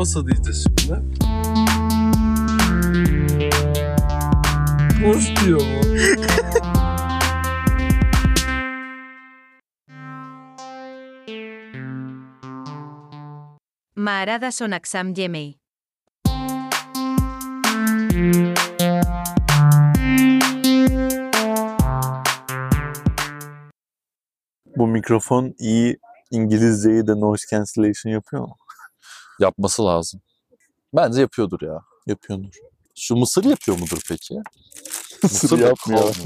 Nasıl diyeceğiz şimdi? Boş diyor mu? M'agrada son accent llemei. Bu mikrofon iyi İngilizceyi de noise cancellation yapıyor mu? Yapması lazım. Bence yapıyordur ya. Yapıyordur. Şu mısır yapıyor mudur peki? Mısır yapmıyor.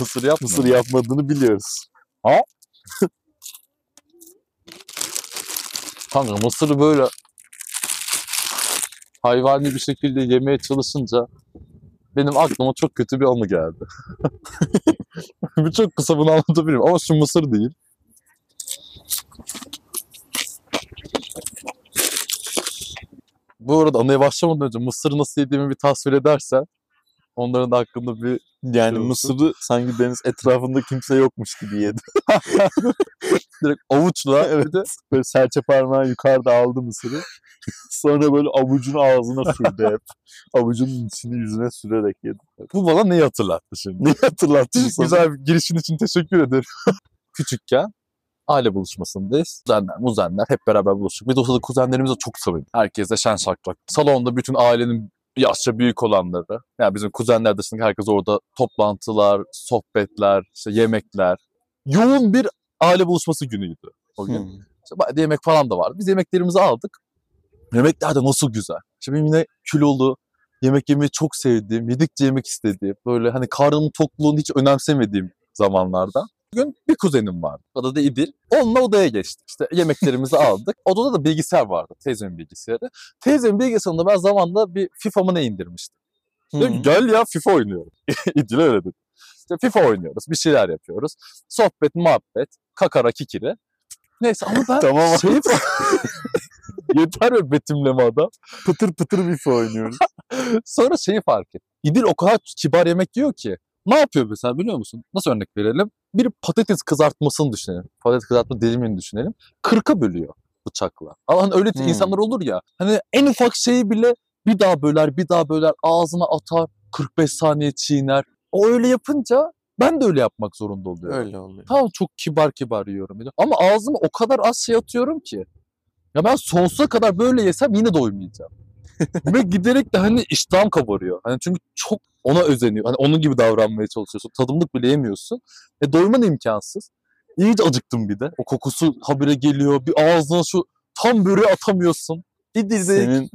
mısır yapmıyor. Mısır yapmadığını biliyoruz. Kanka mısırı böyle hayvani bir şekilde yemeye çalışınca benim aklıma çok kötü bir anı geldi. bir çok kısa bunu anlatabilirim ama şu mısır değil. Bu arada anıya başlamadan önce mısırı nasıl yediğimi bir tasvir edersen onların da hakkında bir Yani mısırı sanki deniz etrafında kimse yokmuş gibi yedi. direkt avuçla evet. Böyle serçe parmağı yukarıda aldı mısırı. Sonra böyle avucunu ağzına sürdü hep. Avucunun içini yüzüne sürerek yedi. bu bana neyi hatırlattı şimdi? Ne hatırlattın sana? Güzel bir girişin için teşekkür ederim. Küçükken aile buluşmasındayız. Kuzenler, muzenler hep beraber buluştuk. Bir de o sırada kuzenlerimiz de çok samimi. Herkesle şen şakrak. Salonda bütün ailenin yaşça büyük olanları. Yani bizim kuzenler dışında herkes orada toplantılar, sohbetler, işte yemekler. Yoğun bir aile buluşması günüydü o gün. Hmm. İşte yemek falan da vardı. Biz yemeklerimizi aldık. Yemekler de nasıl güzel. Benim yine kilolu, yemek yemeyi çok sevdiğim, yedikçe yemek istediğim, böyle hani karnımın tokluğunu hiç önemsemediğim zamanlarda. Bugün bir kuzenim vardı. Adı da İdil. Onunla odaya geçtik. İşte yemeklerimizi aldık. Odada da bilgisayar vardı. Teyzemin bilgisayarı. Teyzemin bilgisayarında ben zamanında bir FIFA mı ne indirmiştim. Dedim ki gel ya FIFA oynuyorum. İdil öyle dedi. İşte FIFA oynuyoruz. Bir şeyler yapıyoruz. Sohbet, muhabbet, kakara kikiri. Neyse ama ben Tamam. şey Yeter be betimleme adam. Pıtır pıtır bir FIFA oynuyoruz. Sonra şeyi fark et. İdil o kadar kibar yemek yiyor ki. Ne yapıyor mesela biliyor musun? Nasıl örnek verelim? Bir patates kızartmasını düşünelim. Patates kızartma dilimini düşünelim. Kırka bölüyor bıçakla. Hani öyle Hmm. insanlar olur ya. Hani en ufak şeyi bile bir daha böler, bir daha böler, ağzına atar, 45 saniye çiğner. O öyle yapınca ben de öyle yapmak zorunda oluyorum. Öyle oluyor. Tamam çok kibar kibar yiyorum. Ama ağzıma o kadar az şey atıyorum ki. Ya ben sonsuza kadar böyle yesem yine doymayacağım. Ve giderek de hani iştahım kabarıyor. Hani çünkü çok ona özeniyor. Hani onun gibi davranmaya çalışıyorsun. Tadımlık bile yemiyorsun. E doyman imkansız. İyice acıktım bir de. O kokusu habire geliyor. Bir ağzına şu tam böreği atamıyorsun. Bir dizi. Senin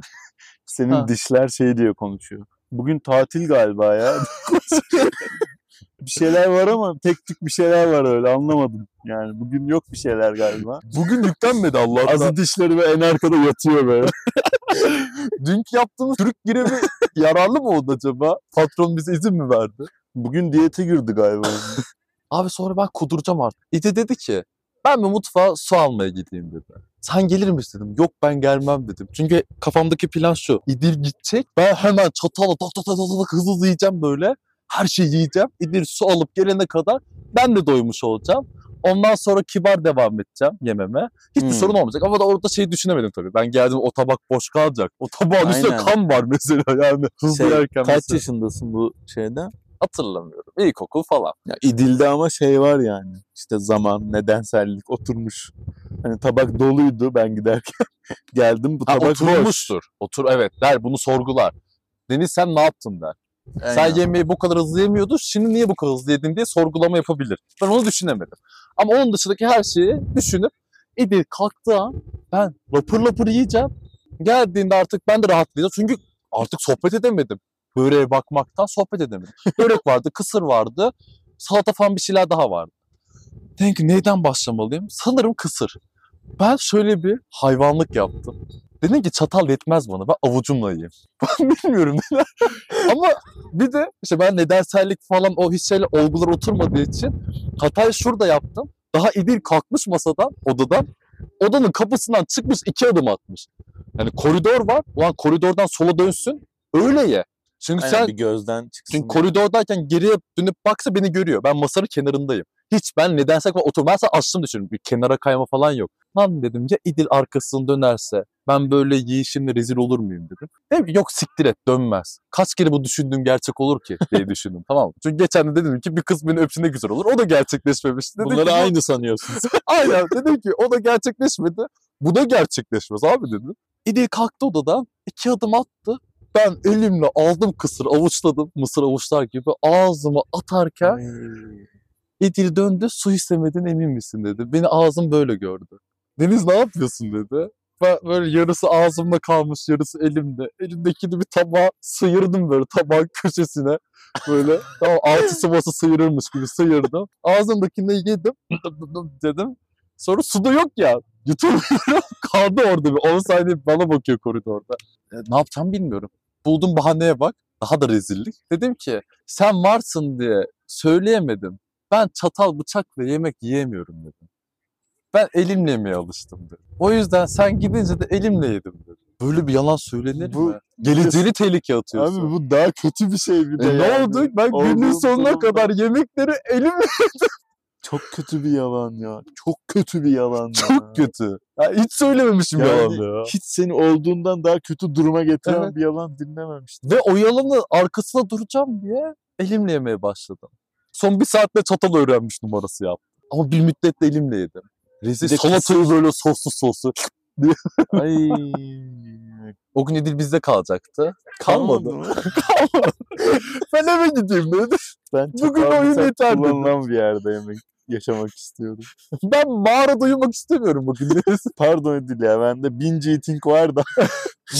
senin Ha. dişler şey diye konuşuyor. Bugün tatil galiba ya. bir şeyler var ama tek tük bir şeyler var öyle anlamadım. Yani bugün yok bir şeyler galiba. Bugün yüklenmedi Allah'tan. Azı dişleri ve en arkada yatıyor böyle. Dünkü yaptığımız Türk girevi yararlı mı oldu acaba? Patron bize izin mi verdi? Bugün diyete girdi galiba. Abi sonra ben kuduracağım artık. İdi dedi ki ben bir mutfağa su almaya gideyim dedi. Sen gelir misin dedim. Yok ben gelmem dedim. Çünkü kafamdaki plan şu. İdil gidecek. Ben hemen çatalla tak tak tak tak hızlı hızlı yiyeceğim böyle. Her şeyi yiyeceğim. İdil su alıp gelene kadar ben de doymuş olacağım. Ondan sonra kibar devam edeceğim yememe. Hiçbir Hmm. sorun olmayacak. Ama da orada şeyi düşünemedim tabii. Ben geldim o tabak boş kalacak. O tabağın üstünde kan var mesela yani. Hızlı Şey, yerken kaç mesela. yaşındasın bu şeyde? Hatırlamıyorum. İlkokul falan. Ya İdil'de ama şey var yani. İşte zaman, nedensellik oturmuş. Hani tabak doluydu ben giderken. Geldim bu Ha, tabak boş. oturmuştur. Otur evet der bunu sorgular. Deniz sen ne yaptın der. Sen Aynen. yemeği bu kadar hızlı yemiyordun şimdi niye bu kadar hızlı yedin diye sorgulama yapabilir. Ben onu düşünemedim. Ama onun dışındaki her şeyi düşünüp İdil kalktığı an ben lapır lapır yiyeceğim. Geldiğinde artık ben de rahatlayacağım. Çünkü artık sohbet edemedim. Böreğe bakmaktan sohbet edemedim. Börek vardı, kısır vardı, salata falan bir şeyler daha vardı. Dedim ki neyden başlamalıyım? Sanırım kısır. Ben şöyle bir hayvanlık yaptım. Dedim ki çatal yetmez bana. Ben avucumla yiyeyim. Ben bilmiyorum neden. Ama bir de işte ben nedensellik falan o hiç şeyler olgular oturmadığı için hatayı şurada yaptım. Daha İdil kalkmış masadan, odadan. Odanın kapısından çıkmış iki adım atmış. Yani koridor var. Ulan koridordan sola dönsün. Öyle ye. Çünkü Aynen, sen bir gözden çıksın. çünkü koridordayken geriye dönüp baksa beni görüyor. Ben masanın kenarındayım. Hiç ben nedense otur. Ben sana açtım düşünüyorum. Bir kenara kayma falan yok. Lan dedim ya İdil arkasını dönerse ben böyle yiyişimle rezil olur muyum dedim. Dedim ki yok siktir et dönmez. Kaç kere bu düşündüğüm gerçek olur ki diye düşündüm tamam mı? Çünkü geçen de dedim ki bir kız beni öpsün ne güzel olur. O da gerçekleşmemişti. Dedim Bunları ki, aynı sanıyorsun. Aynen dedim ki o da gerçekleşmedi. Bu da gerçekleşmez abi dedim. İdil kalktı odadan iki adım attı. Ben elimle aldım kısır avuçladım mısır avuçlar gibi ağzıma atarken İdil döndü su istemedin emin misin dedi. Beni ağzım böyle gördü. Deniz ne yapıyorsun dedi. Ben böyle yarısı ağzımda kalmış yarısı elimde. Elimdekini bir tabağa sıyırdım böyle tabağın köşesine. Böyle tamam altı sıvası sıyırırmış gibi sıyırdım. Ağzımdakini yedim dedim. Sonra suda yok ya. Yutamıyorum. Kaldı orada bir 10 saniye bana bakıyor koridorda. E, ne yapacağım bilmiyorum. Buldum bahaneye bak. Daha da rezillik. Dedim ki sen varsın diye söyleyemedim. Ben çatal bıçakla yemek yiyemiyorum dedim. Ben elimle yemeye alıştım dedim. O yüzden sen gidince de elimle yedim dedim. Böyle bir yalan söylenir Bu- mi? Geleceğini tehlikeye atıyorsun. Abi bu daha kötü bir şey bir de E ne yani. oldu? Ben günün Olduğum sonuna sonunda- kadar yemekleri elimle Çok kötü bir yalan ya. Çok kötü bir yalan ya. çok kötü. Ya hiç söylememişim Yani yalan ya. Hiç seni olduğundan daha kötü duruma getiren Evet. bir yalan dinlememiştim. Ve o yalanı arkasına duracağım diye elimle yemeye başladım. Son bir saatte çatal öğrenmiş numarası yaptım. Ama bir müddet de elimle yedim. Rezil salatayı böyle soslu soslu. Ay. O gün İdil bizde kalacaktı. Kalmadı. mı? ben eve gideyim dedim. Ben Bugün oyun yeter kullanılan bir yerde yemek yaşamak istiyorum. Ben mağarada uyumak istemiyorum bugün. Pardon Edil ya bende binge eating var da.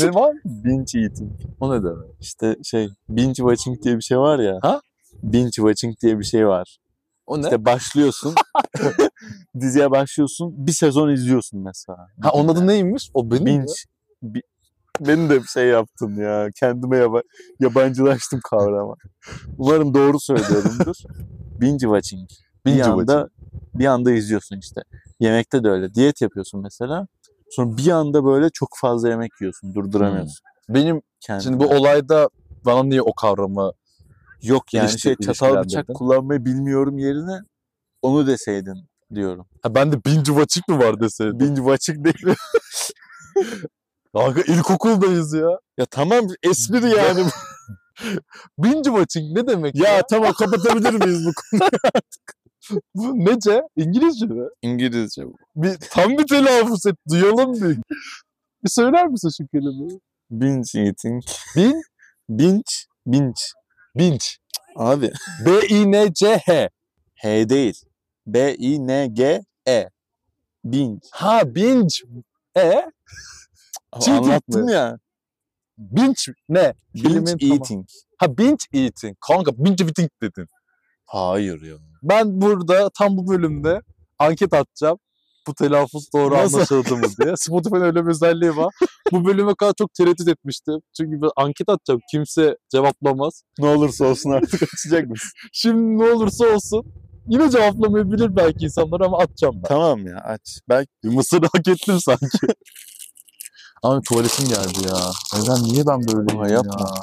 ne var? binge eating. O ne demek? İşte şey binge watching diye bir şey var ya. Ha? Binge watching diye bir şey var. O ne? İşte başlıyorsun. diziye başlıyorsun. Bir sezon izliyorsun mesela. ha onun adı neymiş? O benim mi? Bi- Beni de bir şey yaptın ya. Kendime yaba- yabancılaştım kavrama. Umarım doğru söylüyorumdur. Binge watching. Binge bir anda watching. bir anda izliyorsun işte. Yemekte de öyle. Diyet yapıyorsun mesela. Sonra bir anda böyle çok fazla yemek yiyorsun. Durduramıyorsun. Benim kendini. şimdi bu olayda bana niye o kavramı yok yani ilişki- şey çatal bıçak kullanmayı bilmiyorum yerine onu deseydin diyorum. ha, ben de binge watching mi var deseydim. Binge watching değil. Kanka ilkokuldayız ya. ya tamam espri yani. Binge watching ne demek ya? ya tamam kapatabilir miyiz bu konuyu? Bu nece? İngilizce mi? İngilizce bu. Bir, tam bir telaffuz et. Duyalım bir. Bir söyler misin şu kelimeyi? Binge eating. Bin, Binge. Binge. Binge. Abi. B-I-N-C-H. H değil. B-I-N-G-E. Binge. Ha binge. E? Anlattım mi? ya. Binge ne? Kelimenin tamamı. eating. Ha binge eating. Kanka binge eating dedin. Hayır ya. Ben burada tam bu bölümde anket atacağım. Bu telaffuz doğru Nasıl? anlaşıldı mı diye. Spotify'ın öyle bir özelliği var. bu bölüme kadar çok tereddüt etmiştim. Çünkü ben anket atacağım. Kimse cevaplamaz. Ne olursa olsun artık açacak mısın? Şimdi ne olursa olsun yine cevaplamayabilir belki insanlar ama atacağım ben. tamam ya aç. Belki Bir mısır hak ettim sanki. Abi tuvaletim geldi ya. Neden niye ben böyle Ama yapma. ya?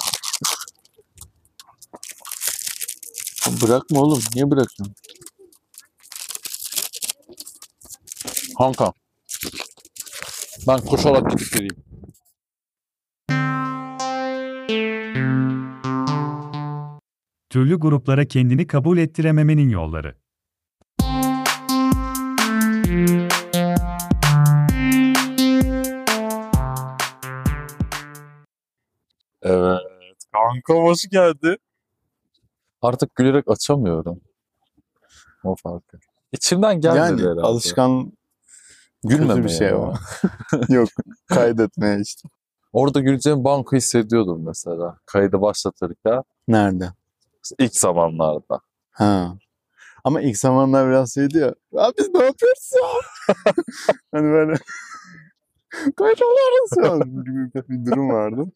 bırakma oğlum. Niye bırakıyorsun? Kanka. Ben koşarak gidip geleyim. Türlü gruplara kendini kabul ettirememenin yolları. Evet. Kanka hoş geldi. Artık gülerek açamıyorum. O farkı. İçimden gelmedi yani herhalde. alışkan Gülmemeye kötü bir şey o. Yok kaydetmeye işte. Orada güleceğim banko hissediyordum mesela. Kaydı başlatırken. Nerede? ilk zamanlarda. Ha. Ama ilk zamanlar biraz şeydi ya. Abi biz ne yapıyoruz ya? hani böyle alıyoruz ya gibi bir durum vardı.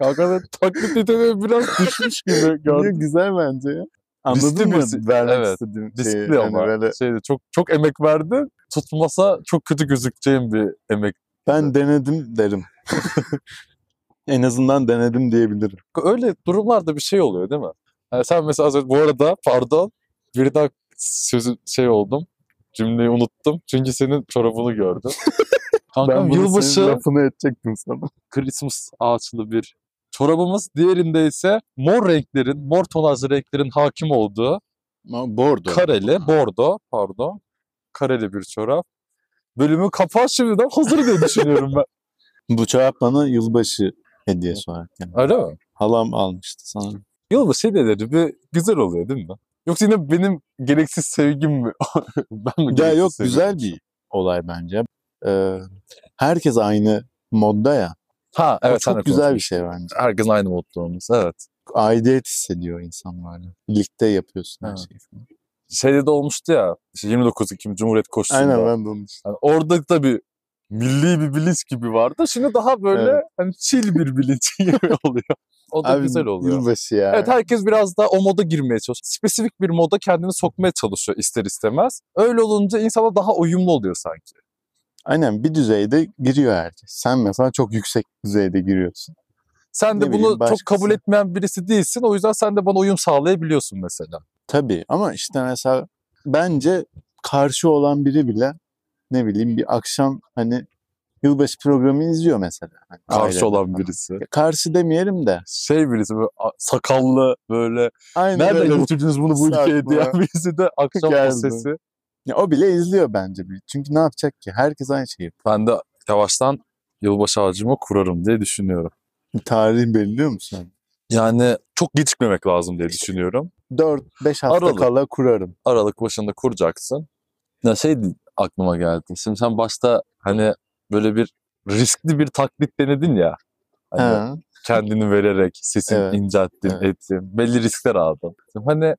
Da taklit yeteneği biraz düşmüş gibi Niye güzel bence ya. Anladın Riskli mı? bir- Vermek evet, istediğim şeyi. Riskli Hani ama. böyle, Şeyde çok çok emek verdi. Tutmasa çok kötü gözükeceğim bir emek. ben denedim derim. en azından denedim diyebilirim. Öyle durumlarda bir şey oluyor değil mi? Yani sen mesela az önce- bu arada pardon birden sözü şey oldum. cümleyi unuttum. Çünkü senin çorabını gördüm. Kankam ben yılbaşı lafını edecektim sana. Christmas ağaçlı bir çorabımız. Diğerinde ise mor renklerin, mor tonajlı renklerin hakim olduğu Bordo. kareli, bordo pardon. Kareli bir çorap. Bölümün kapağı şimdiden hazır diye düşünüyorum ben. Bu çorap bana yılbaşı hediyesi olarak yani. Öyle mi? Halam almıştı sana. Yılbaşı hediyeleri bir güzel oluyor değil mi? Yoksa yine benim gereksiz sevgim mi? ben mi Ya yok sevgim? güzel bir olay bence. Ee, herkes aynı modda ya. Ha O evet. de çok güzel bir konuşmuştun. şey bence. Herkes aynı modda olması evet. Aidiyet hissediyor insanlarla. Birlikte yapıyorsun her şeyi. Şeyde de olmuştu ya işte 29 Ekim Cumhuriyet koşusunda. Aynen ben de onu Yani orada da bir milli bir bilinç gibi vardı. Şimdi daha böyle Evet. hani chill bir bilinç gibi oluyor. O da Abi, güzel oluyor. Yılbaşı ya. Evet herkes biraz da o moda girmeye çalışıyor. Spesifik bir moda kendini sokmaya çalışıyor ister istemez. Öyle olunca insana daha uyumlu oluyor sanki. Aynen bir düzeyde giriyor herkes. Sen mesela çok yüksek düzeyde giriyorsun. Sen de Ne bunu bileyim, çok kabul etmeyen birisi değilsin. O yüzden sen de bana uyum sağlayabiliyorsun mesela. Tabii ama işte mesela bence karşı olan biri bile ne bileyim bir akşam hani yılbaşı programı izliyor mesela. Hani Karşı ailede olan birisi. Karşı demeyelim de. Şey birisi böyle sakallı böyle Aynen nereden öyle. getirdiniz bunu bu ülkeye diyen birisi de akşam o sesi. Ya o bile izliyor bence. bir. Çünkü ne yapacak ki? Herkes aynı şeyi. Ben de yavaştan yılbaşı ağacımı kurarım diye düşünüyorum. Tarihini belirliyor musun? Yani çok gecikmemek lazım diye düşünüyorum. 4-5 hafta Aralık. kala kurarım. Aralık başında kuracaksın. Ya şey aklıma geldi. Şimdi sen başta hani böyle bir riskli bir taklit denedin ya. Hani Ha. kendini vererek sesini Evet. incelttin, Evet. ettin. Belli riskler aldın. Hani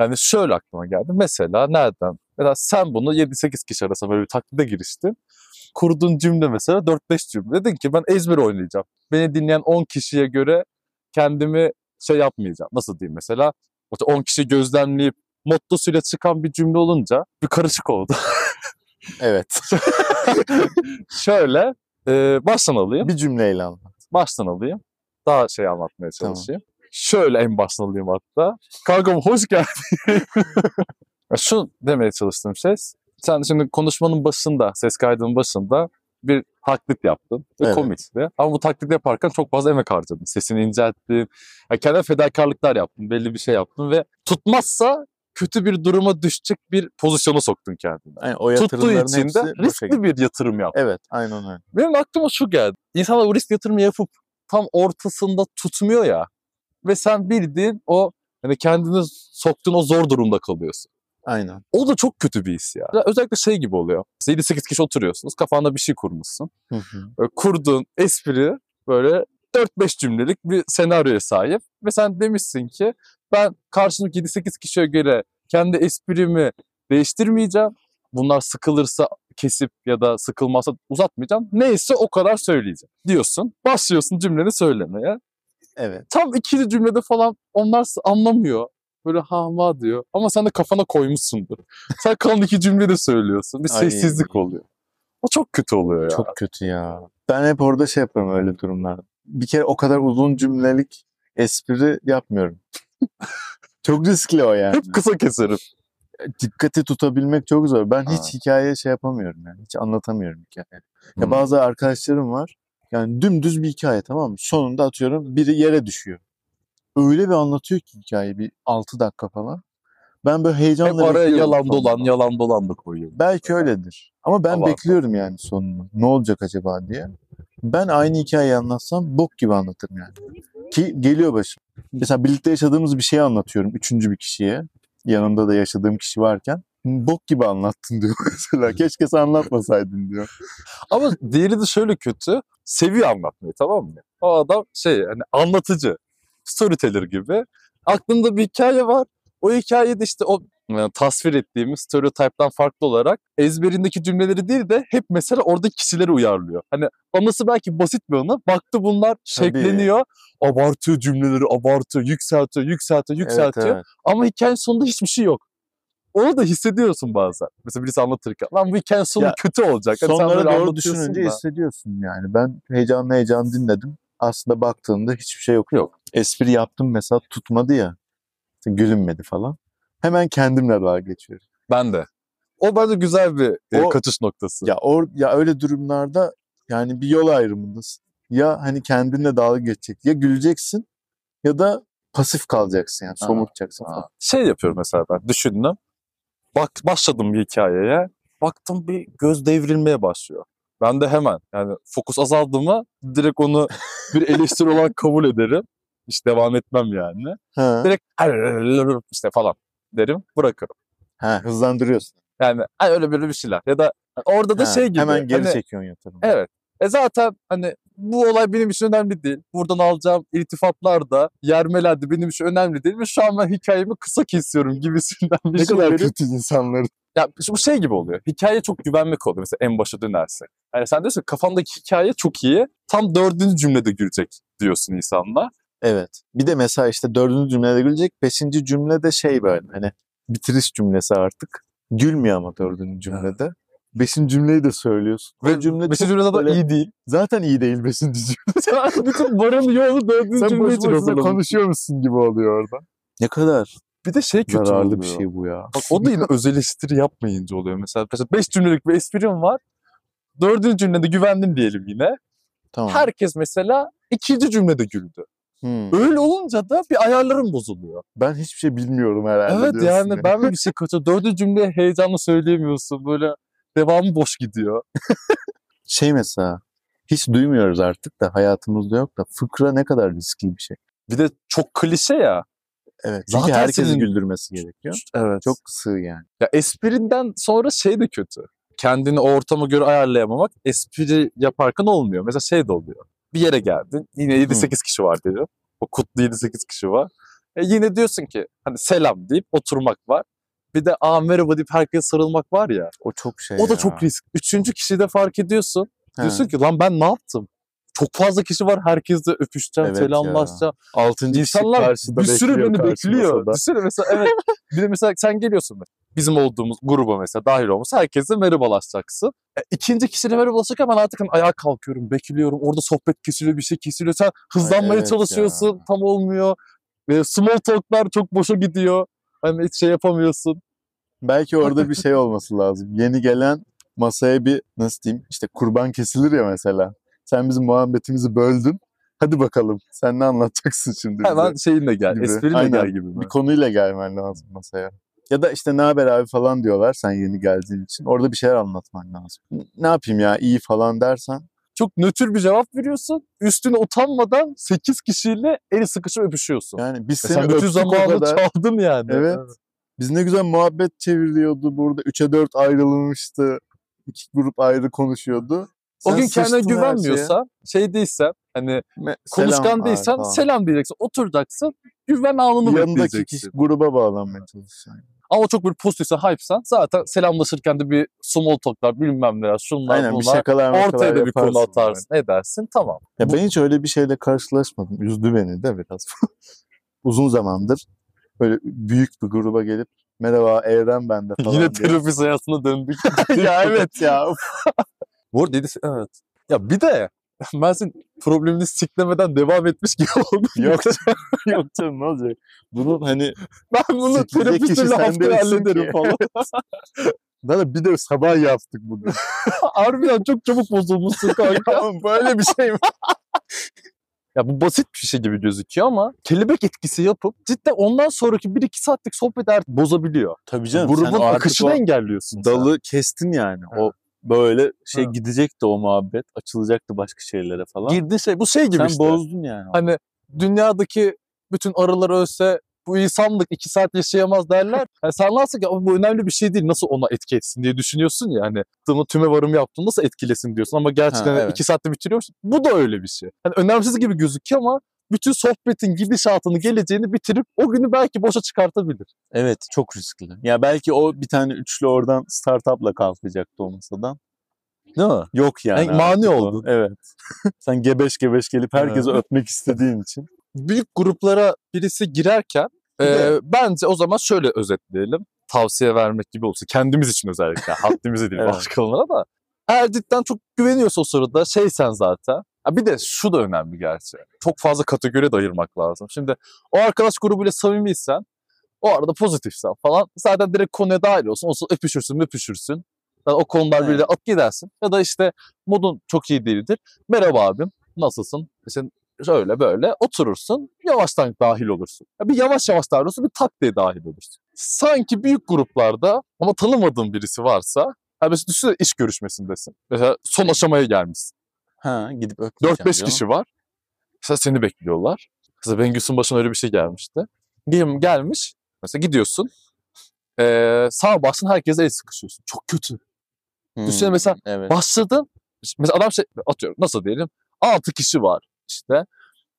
yani şöyle aklıma geldi. Mesela nereden? Mesela sen bunu 7-8 kişi arasında böyle bir taklide giriştin. Kurduğun cümle mesela 4-5 cümle. Dedin ki ben ezber oynayacağım. Beni dinleyen 10 kişiye göre kendimi şey yapmayacağım. Nasıl diyeyim mesela? İşte 10 kişi gözlemleyip mottosuyla çıkan bir cümle olunca bir karışık oldu. Evet. Şöyle e, baştan alayım. bir cümleyle anlat. Baştan alayım. Daha şey anlatmaya Tamam. çalışayım. Şöyle en baştan alayım hatta. Kankam hoş geldin. Şu demeye çalıştığım şey. Sen şimdi konuşmanın başında, ses kaydının başında bir taklit yaptın. Ve Evet. komikti. Ama bu taklit yaparken çok fazla emek harcadın. Sesini incelttin. Ya kendine fedakarlıklar yaptın. Belli bir şey yaptın ve tutmazsa kötü bir duruma düşecek bir pozisyona soktun kendini. Yani o Tuttuğu için de riskli bir yatırım yaptın. Evet aynen öyle. Benim aklıma şu geldi. İnsanlar o risk yatırımı yapıp tam ortasında tutmuyor ya. Ve sen bildiğin o hani kendini soktuğun o zor durumda kalıyorsun. Aynen. O da çok kötü bir his ya. Özellikle şey gibi oluyor. 7-8 kişi oturuyorsunuz. Kafanda bir şey kurmuşsun. Hı hı. Böyle kurduğun espri böyle 4-5 cümlelik bir senaryoya sahip. Ve sen demişsin ki ben karşımdaki 7-8 kişiye göre kendi esprimi değiştirmeyeceğim. Bunlar sıkılırsa kesip ya da sıkılmazsa uzatmayacağım. Neyse o kadar söyleyeceğim diyorsun. Başlıyorsun cümleni söylemeye. Evet. Tam ikinci cümlede falan onlar anlamıyor. Böyle ha ma diyor. Ama sen de kafana koymuşsundur. Sen kalan iki cümle de söylüyorsun. Bir Ay. sessizlik oluyor. O çok kötü oluyor ya. Çok kötü ya. Ben hep orada şey yaparım öyle durumlarda. Bir kere o kadar uzun cümlelik espri yapmıyorum. çok riskli o yani. Hep kısa keserim. Dikkati tutabilmek çok zor. Ben Ha. hiç hikaye şey yapamıyorum yani. Hiç anlatamıyorum hikaye. Ya Hmm. bazı arkadaşlarım var. Yani dümdüz bir hikaye tamam mı? Sonunda atıyorum biri yere düşüyor. Öyle bir anlatıyor ki hikaye bir 6 dakika falan. Ben böyle Hep heyecanla araya bekliyorum yalan sonunu. dolan, yalan dolan da koyuyor. Belki öyledir. Ama ben Abartma. bekliyorum yani sonunu. Ne olacak acaba diye. Ben aynı hikayeyi anlatsam bok gibi anlatırım yani. Ki geliyor başım. Mesela birlikte yaşadığımız bir şeyi anlatıyorum üçüncü bir kişiye. Yanımda da yaşadığım kişi varken. Bok gibi anlattın diyor mesela. Keşke sen anlatmasaydın diyor. Ama diğeri de şöyle kötü. Seviyor anlatmayı tamam mı? O adam şey hani anlatıcı. Storyteller gibi. Aklında bir hikaye var. O hikayede işte o yani tasvir ettiğimiz stereotype'dan farklı olarak ezberindeki cümleleri değil de hep mesela oradaki kişileri uyarlıyor. Hani anası belki basit bir anı. Baktı bunlar şekleniyor. Abartıyor cümleleri, abartıyor, yükseltiyor, yükseltiyor, yükseltiyor. Evet, evet. Ama hikayenin sonunda hiçbir şey yok. Onu da hissediyorsun bazen. Mesela birisi anlatırken. Lan bu hikayenin sonu Ya, kötü olacak. Hani sen Sonlara doğru düşününce da. hissediyorsun yani. Ben heyecanlı heyecan dinledim. Aslında baktığımda hiçbir şey yok. Yok. Espri yaptım mesela tutmadı ya. Gülünmedi falan. Hemen kendimle dalga geçiyorum. Ben de. O bence güzel bir e, O- kaçış noktası. Ya or ya öyle durumlarda yani bir yol ayrımındasın. Ya hani kendinle dalga geçecek. Ya güleceksin ya da pasif kalacaksın yani somurtacaksın falan. Şey yapıyorum mesela ben düşündüm. Bak başladım bir hikayeye. Baktım bir göz devrilmeye başlıyor. Ben de hemen yani fokus azaldı mı direkt onu bir eleştiri olarak kabul ederim. Hiç devam etmem yani. Ha. Direkt işte falan derim bırakırım. ha hızlandırıyorsun. Yani öyle böyle bir şeyler. Ya da orada da Ha, şey gibi. Hemen geri hani- çekiyorsun yatırımı. Evet. E zaten hani bu olay benim için önemli değil. Buradan alacağım iltifatlar da yermeler de benim için önemli değil. Ve şu an ben hikayemi kısa kesiyorum gibisinden bir Ne şey kadar verip- kötü insanlar. Ya bu şey gibi oluyor. Hikayeye çok güvenmek oluyor mesela en başa dönersek. Yani sen diyorsun ki kafamdaki hikaye çok iyi. Tam dördüncü cümlede gülecek diyorsun insanlar. Evet. Bir de mesela işte dördüncü cümlede gülecek. Beşinci cümlede şey böyle hani bitiriş cümlesi artık. Gülmüyor ama dördüncü cümlede. Beşinci cümleyi de söylüyorsun. Ve cümle Beşinci çok cümlede böyle- iyi değil. zaten iyi değil beşinci cümle. Sen bütün varın yoğunu dördüncü Sen cümle boş için hazırlamışsın. konuşuyormuşsun gibi oluyor orada. Ne kadar Bir de şey kötü zararlı oluyor. bir şey bu ya. Bak o da yine öz eleştiri yapmayınca oluyor. Mesela, mesela beş cümlelik bir esprim var. Dördüncü cümlede güvendim diyelim yine. Tamam. Herkes mesela ikinci cümlede güldü. Hmm. Öyle olunca da bir ayarlarım bozuluyor. Ben hiçbir şey bilmiyorum herhalde. evet yani ben mi bir şey kaçırdım. Dördüncü cümleye heyecanla söyleyemiyorsun. Böyle devamı boş gidiyor. Şey mesela hiç duymuyoruz artık da hayatımızda yok da fıkra ne kadar riskli bir şey. Bir de çok klişe ya. Evet. Çünkü Zaten herkesi senin- güldürmesi gerekiyor. Evet. Çok sığ yani. Ya esprinden sonra şey de kötü. Kendini o ortama göre ayarlayamamak espri yaparken olmuyor. Mesela şey de oluyor. Bir yere geldin. Yine 7-8 kişi var diyor. O kutlu 7-8 kişi var. E yine diyorsun ki hani selam deyip oturmak var. Bir de aa merhaba deyip herkese sarılmak var ya. O çok şey O da ya. çok risk. Üçüncü kişide fark ediyorsun. He. Diyorsun ki lan ben ne yaptım? Çok fazla kişi var. Herkesle öpüşeceğim, Evet ya. selamlaşacağım. Altıncı kişi İnsanlar karşıda bir sürü bekliyor beni karşı bekliyor. masada. Düşünsene mesela evet. bir de mesela sen geliyorsun. Bizim olduğumuz gruba mesela dahil olması herkesle merhabalaşacaksın. E, ikinci kişiyle merhabalaşırken ben artık hani ayağa kalkıyorum, bekliyorum. Orada sohbet kesiliyor, bir şey kesiliyor. Sen hızlanmaya evet çalışıyorsun, ya. tam olmuyor. E, small talk'lar çok boşa gidiyor. Hani hiç şey yapamıyorsun. Belki orada bir şey olması lazım. Yeni gelen masaya bir nasıl diyeyim işte kurban kesilir ya mesela. Sen bizim muhabbetimizi böldün. Hadi bakalım sen ne anlatacaksın şimdi bize? Hemen şeyinle gel, Gibi. espriyle Aynen. gel gibi. mi? bir konuyla gelmen lazım masaya. Ya da işte ne haber abi falan diyorlar sen yeni geldiğin için. Orada bir şeyler anlatman lazım. Ne yapayım ya iyi falan dersen. Çok nötr bir cevap veriyorsun. Üstüne utanmadan 8 kişiyle eli sıkışıp öpüşüyorsun. Yani biz seni sen bütün o zamanını kadar. çaldın yani. Evet. Biz ne güzel muhabbet çevriliyordu burada. 3'e 4 ayrılmıştı. İki grup ayrı konuşuyordu. O Sen gün kendine şeye. güvenmiyorsan, şey değilsen, hani Me- konuşkan selam değilsen abi selam diyeceksin, oturacaksın, güven anını Yanındaki bekleyeceksin. kişi gruba bağlanmaya çalışacaksın. Ama çok bir pozitifsen, hype'san zaten selamlaşırken de bir small talk'lar, bilmem neler, şunlar Aynen bir bunlar. şakalar Ortaya da bir konu atarsın, edersin, tamam. Ya ben hiç öyle bir şeyle karşılaşmadım. Üzdü beni de biraz. Uzun zamandır böyle büyük bir gruba gelip merhaba Evren bende falan Yine terapist hayatına döndük. ya evet ya. Bu arada dedisi, evet. Ya bir de ben senin problemini siklemeden devam etmiş gibi oldum. yok canım, yok canım ne olacak? Bunun hani Ben bunu terapistle sen haftaya hallederim ki. falan. daha da bir de sabah yaptık bugün. Harbiden çok çabuk bozulmuşsun kanka. Böyle bir şey mi? Ya bu basit bir şey gibi gözüküyor ama kelebek etkisi yapıp cidden ondan sonraki 1-2 saatlik sohbet artık bozabiliyor. Tabii Grubun akışını engelliyorsun sen. dalı kestin yani. O böyle şey Ha. gidecekti o muhabbet. Açılacaktı başka şeylere falan. Girdiğin şey bu şey gibi Sen işte. bozdun yani. Hani dünyadaki bütün arılar ölse bu insanlık 2 saat yaşayamaz derler. Yani sen nasıl ki "Ama bu önemli bir şey değil nasıl ona etki etsin diye düşünüyorsun ya hani tımı tüme varım yaptım nasıl etkilesin diyorsun ama gerçekten Ha, 2 evet. saatte bitiriyormuş. Bu da öyle bir şey. Hani önemsiz gibi gözüküyor ama bütün sohbetin gidişatını geleceğini bitirip o günü belki boşa çıkartabilir. Evet çok riskli. Ya belki o bir tane üçlü oradan startupla kalkacaktı o masadan. Değil mi? Yok yani. Yani mani oldun. Evet. Sen gebeş gebeş gelip herkesi öpmek istediğin için. büyük gruplara birisi girerken e, de- bence o zaman şöyle özetleyelim. Tavsiye vermek gibi olsun. Kendimiz için özellikle. Haddimize değil Evet. başkalarına da. Eğer cidden çok güveniyorsa o sırada şeysen zaten. Ha bir de şu da önemli gerçi. Çok fazla kategoriye de ayırmak lazım. Şimdi o arkadaş grubuyla samimiysen O arada pozitifsen falan zaten direkt konuya dahil olsun. Olsun öpüşürsün öpüşürsün. o konular Evet. bir de at gidersin. Ya da işte modun çok iyi değildir. Merhaba abim nasılsın? İşte şöyle böyle oturursun. Yavaştan dahil olursun. Ya bir yavaş yavaş dahil olursun bir tak diye dahil olursun. Sanki büyük gruplarda ama tanımadığın birisi varsa Ha mesela düşünsene iş görüşmesindesin. Mesela son aşamaya gelmişsin. Ha gidip öpmeyeceğim 4-5 canım. kişi var. Mesela seni bekliyorlar. Mesela Bengüs'ün başına öyle bir şey gelmişti. Gel- Gelmiş. Mesela gidiyorsun. Ee, sağ baştan herkese el sıkışıyorsun. Çok kötü. Hmm, Düşünsene mesela Evet. Başladın. Mesela adam şey atıyorum nasıl diyelim. 6 kişi var işte.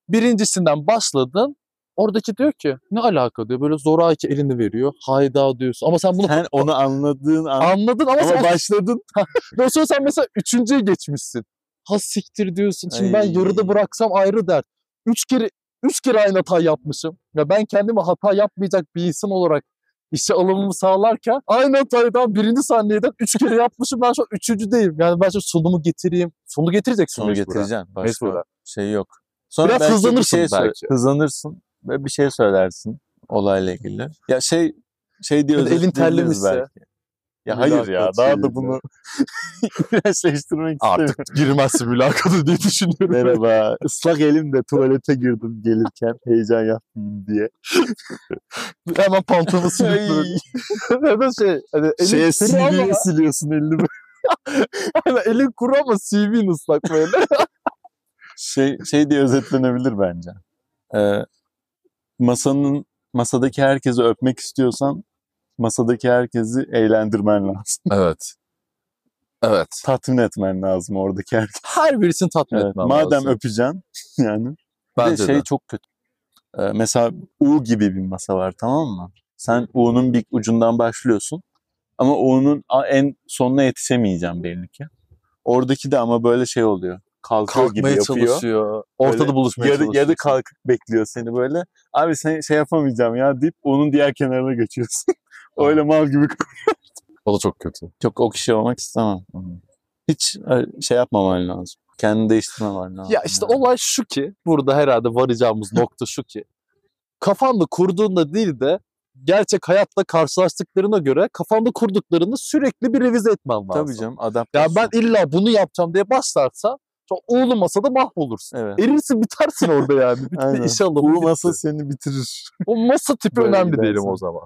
Birincisinden başladın. Oradaki diyor ki ne alaka diyor. Böyle zoraki elini veriyor. Hayda diyorsun. Ama sen bunu Sen onu anladığın an anladın ama, ama sen başladın. Sonra sen mesela üçüncüye geçmişsin. Ha siktir diyorsun. Şimdi ben Ay. yarıda bıraksam ayrı dert. Üç kere üç kere aynı hata yapmışım. Ya ben kendimi hata yapmayacak bir insan olarak işe alımımı sağlarken aynı hatayı daha birinci saniyeden üç kere yapmışım. Ben şu an üçüncüdeyim. Yani ben şu sonumu getireyim. Sonu getireceksin Sonu mecburen. getireceksin. Başka şey yok. Sonra Biraz belki bir hızlanırsın şey sö- belki. Hızlanırsın ve bir şey söylersin olayla ilgili. Ya şey şey da elin terlemişse. belki. Ya hayır ya daha da bunu iğrençleştirmek istemiyorum. Artık girmezsin mülakata diye düşünüyorum. Merhaba. Islak elimle tuvalete girdim gelirken heyecan yapmayayım diye. Hemen pantolonu böyle. Hemen şey. Hani elin Şeye CV'yi siliyorsun elini. hani elin kuru ama CV'nin ıslak böyle. Şey, şey diye özetlenebilir bence. Ee, masanın masadaki herkesi öpmek istiyorsan masadaki herkesi eğlendirmen lazım. Evet. Evet. Tatmin etmen lazım oradaki herkesi. Her birisini tatmin Evet, etmen madem lazım. öpeceksin yani. Bir Bence de şey de. çok kötü. Ee, mesela U gibi bir masa var tamam mı? Sen U'nun bir ucundan başlıyorsun. Ama U'nun en sonuna yetişemeyeceğim belli ki. Oradaki de ama böyle şey oluyor. Kalkıyor gibi Kalkmaya yapıyor. çalışıyor. Ortada Böyle buluşmaya Yarı, çalışıyor. yarı kalkıp bekliyor seni böyle. Abi sen şey yapamayacağım ya deyip onun diğer kenarına geçiyorsun. Öyle mal gibi. O da çok kötü. Çok o kişi olmak istemem. Hiç şey yapmaman lazım. Kendini değiştirmemen lazım. Ya işte yani. olay şu ki, burada herhalde varacağımız nokta şu ki. Kafanda kurduğunda değil de gerçek hayatta karşılaştıklarına göre kafanda kurduklarını sürekli bir revize etmen lazım. Tabii canım Ya adaptasyon. ben illa bunu yapacağım diye başlarsan çok oğlu masada mahvolursun. Evet. Erirsin bitersin orada yani. Bir Aynen. bitti. masa seni bitirir. O masa tipi Böyle önemli gidersin. diyelim o zaman.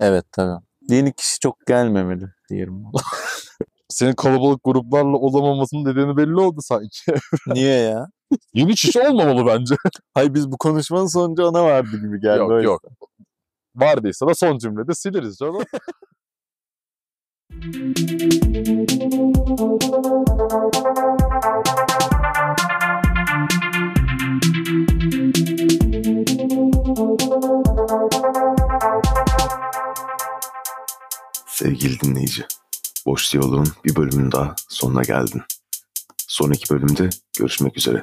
Evet tabii. Yeni kişi çok gelmemeli diyelim. Senin kalabalık gruplarla olamamasının nedeni belli oldu sanki. Niye ya? Yeni kişi olmamalı bence. Hayır biz bu konuşmanın sonucu ona vardı gibi geldi. yok Öyle. yok. Vardıysa da son cümlede sileriz canım. Sevgili dinleyici, Boş Diyalog'un bir bölümünün daha sonuna geldin. Sonraki bölümde görüşmek üzere.